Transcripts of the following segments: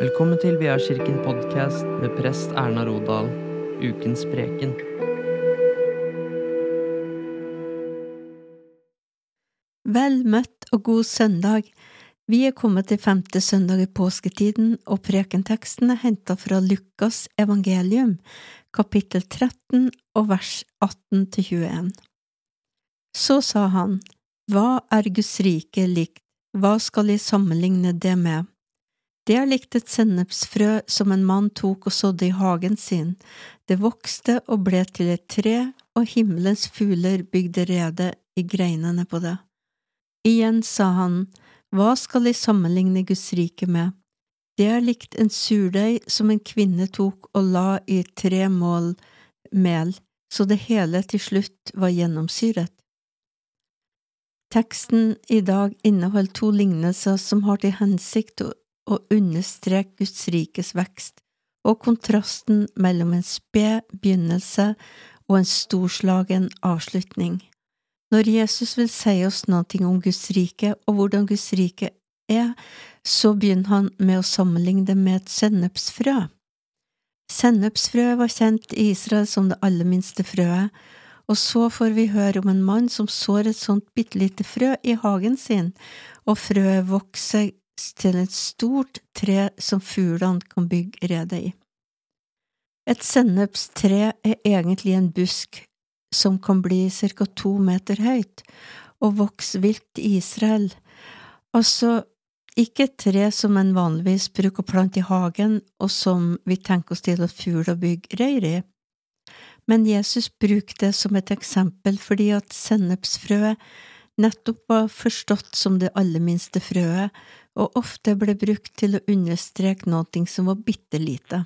Velkommen til Kirken podkast med prest Erna Rodal, ukens preken. Vel møtt og god søndag. Vi er kommet til femte søndag i påsketiden, og prekenteksten er henta fra Lukas evangelium, kapittel 13 og vers 18 til 21. Så sa han, Hva er Guds rike likt, hva skal jeg sammenligne det med? Det er likt et sennepsfrø som en mann tok og sådde i hagen sin. Det vokste og ble til et tre, og himmelens fugler bygde rede i greinene på det. Igjen sa han, Hva skal de sammenligne Guds rike med? Det er likt en surdeig som en kvinne tok og la i tre mål mel, så det hele til slutt var gjennomsyret. Teksten i dag inneholder to lignelser som har til hensikt å og understreke Guds rikes vekst og kontrasten mellom en sped begynnelse og en storslagen avslutning. Når Jesus vil si oss noe om Guds rike og hvordan Guds rike er, så begynner han med å sammenligne det med et sennepsfrø. Sennepsfrø var kjent i Israel som det aller minste frøet, og så får vi høre om en mann som sår et sånt bitte lite frø i hagen sin, og frøet vokser til et stort tre som fuglene kan bygge rede i. Et sennepstre er egentlig en busk som kan bli ca to meter høyt og vokse vilt i Israel, altså ikke et tre som en vanligvis bruker å plante i hagen og som vi tenker oss til at fugler bygger reir i. Men Jesus bruker det som et eksempel fordi at sennepsfrøet nettopp var forstått som det aller minste frøet, og ofte ble brukt til å understreke noe som var bitte lite.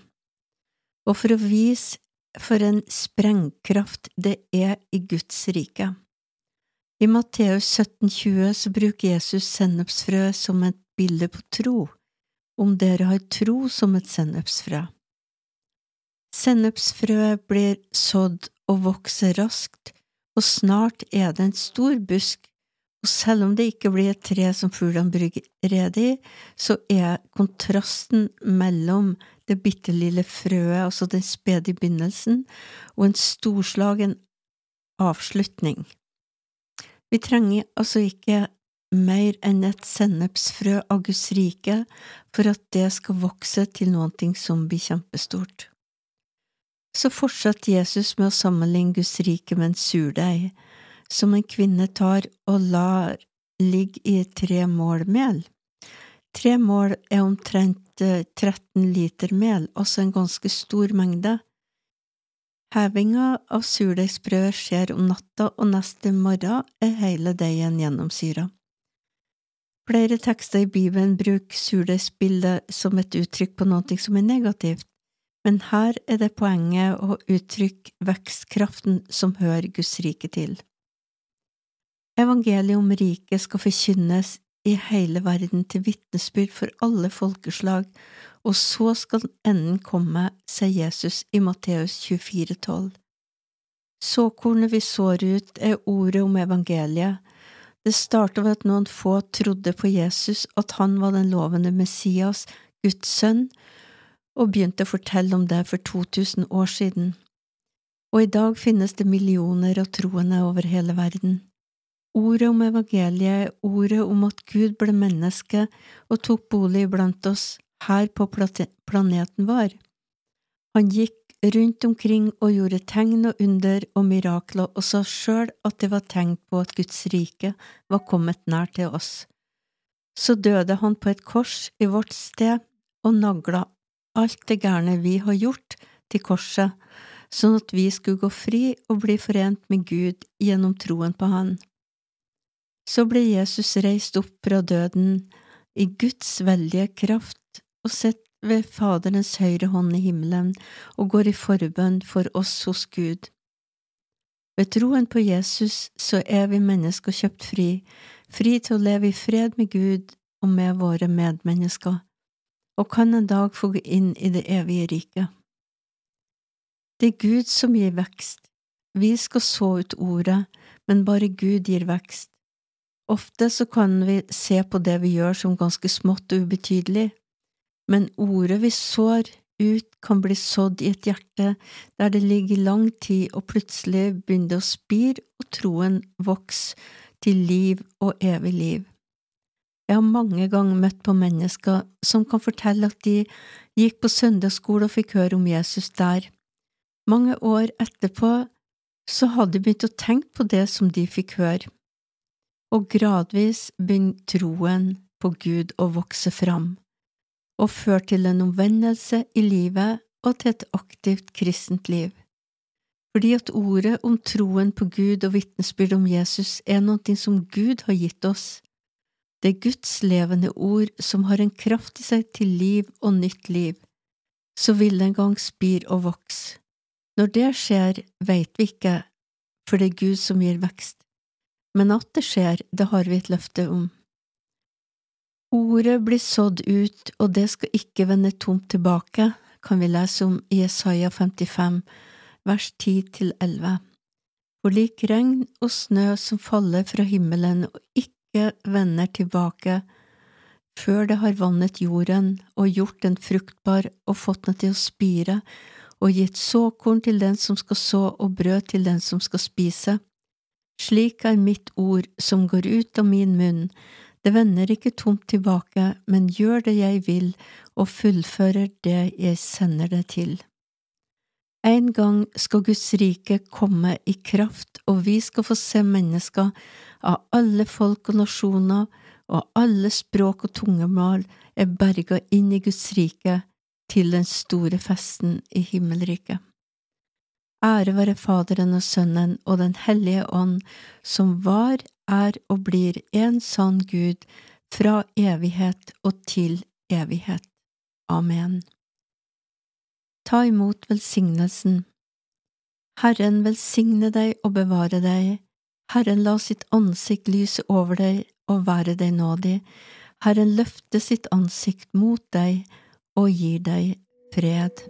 Og for å vise for en sprengkraft det er i Guds rike. I Matteus 17,20 så bruker Jesus sennepsfrø som et bilde på tro, om dere har tro som et sennepsfrø. Sennepsfrøet blir sådd og vokser raskt, og snart er det en stor busk og selv om det ikke blir et tre som fuglene brygger rede i, så er kontrasten mellom det bitte lille frøet, altså den spede begynnelsen, og en storslagen avslutning. Vi trenger altså ikke mer enn et sennepsfrø av Guds rike for at det skal vokse til noe som blir kjempestort. Så fortsatte Jesus med å sammenligne Guds rike med en surdeig som en kvinne tar og lar ligge i tre mål mel. Tre mål er omtrent 13 eh, liter mel, også en ganske stor mengde. Hevinga av surdeigsbrød skjer om natta, og neste morgen er hele deigen gjennomsyra. Flere tekster i Bibelen bruker surdeigsbildet som et uttrykk på noe som er negativt, men her er det poenget å uttrykke vekstkraften som hører Guds rike til. Evangeliet om riket skal forkynnes i hele verden til vitnesbyrd for alle folkeslag, og så skal enden komme, sier Jesus i Matteus 24, 12. Såkornet vi sår ut, er ordet om evangeliet. Det startet ved at noen få trodde på Jesus, at han var den lovende Messias, Guds sønn, og begynte å fortelle om det for 2000 år siden. Og i dag finnes det millioner av troende over hele verden. Ordet om evangeliet, ordet om at Gud ble menneske og tok bolig blant oss her på planeten vår. Han gikk rundt omkring og gjorde tegn og under og mirakler og sa sjøl at det var tegn på at Guds rike var kommet nær til oss. Så døde han på et kors i vårt sted og nagla alt det gærne vi har gjort, til korset, sånn at vi skulle gå fri og bli forent med Gud gjennom troen på Han. Så ble Jesus reist opp fra døden i Guds veldige kraft og sett ved Faderens høyre hånd i himmelen og går i forbønn for oss hos Gud. Ved troen på Jesus så er vi mennesker kjøpt fri, fri til å leve i fred med Gud og med våre medmennesker, og kan en dag få gå inn i det evige riket. Det er Gud som gir vekst. Vi skal så ut ordet, men bare Gud gir vekst. Ofte så kan vi se på det vi gjør som ganske smått og ubetydelig, men ordet vi sår ut, kan bli sådd i et hjerte der det ligger lang tid, og plutselig begynner det å spire, og troen vokser til liv og evig liv. Jeg har mange ganger møtt på mennesker som kan fortelle at de gikk på søndagsskole og fikk høre om Jesus der. Mange år etterpå så hadde de begynt å tenke på det som de fikk høre, og gradvis begynner troen på Gud å vokse fram og fører til en omvendelse i livet og til et aktivt kristent liv. Fordi at ordet om troen på Gud og vitnesbyrd om Jesus er noe som Gud har gitt oss. Det er Guds levende ord som har en kraft i seg til liv og nytt liv. Så vil det en gang spir og vokse. Når det skjer, veit vi ikke, for det er Gud som gir vekst. Men at det skjer, det har vi et løfte om. Ordet blir sådd ut, og det skal ikke vende tomt tilbake, kan vi lese om i Jesaja 55, vers 10–11. For lik regn og snø som faller fra himmelen og ikke vender tilbake, før det har vannet jorden og gjort den fruktbar og fått den til å spire og gitt såkorn til den som skal så og brød til den som skal spise. Slik er mitt ord som går ut av min munn, det vender ikke tomt tilbake, men gjør det jeg vil og fullfører det jeg sender det til. En gang skal Guds rike komme i kraft, og vi skal få se mennesker av alle folk og nasjoner og alle språk og tungemål er berga inn i Guds rike til den store festen i himmelriket. Ære være Faderen og Sønnen og Den hellige ånd, som var, er og blir en sann Gud fra evighet og til evighet. Amen. Ta imot velsignelsen. Herren velsigne deg og bevare deg. Herren la sitt ansikt lyse over deg og være deg nådig. Herren løfte sitt ansikt mot deg og gir deg fred.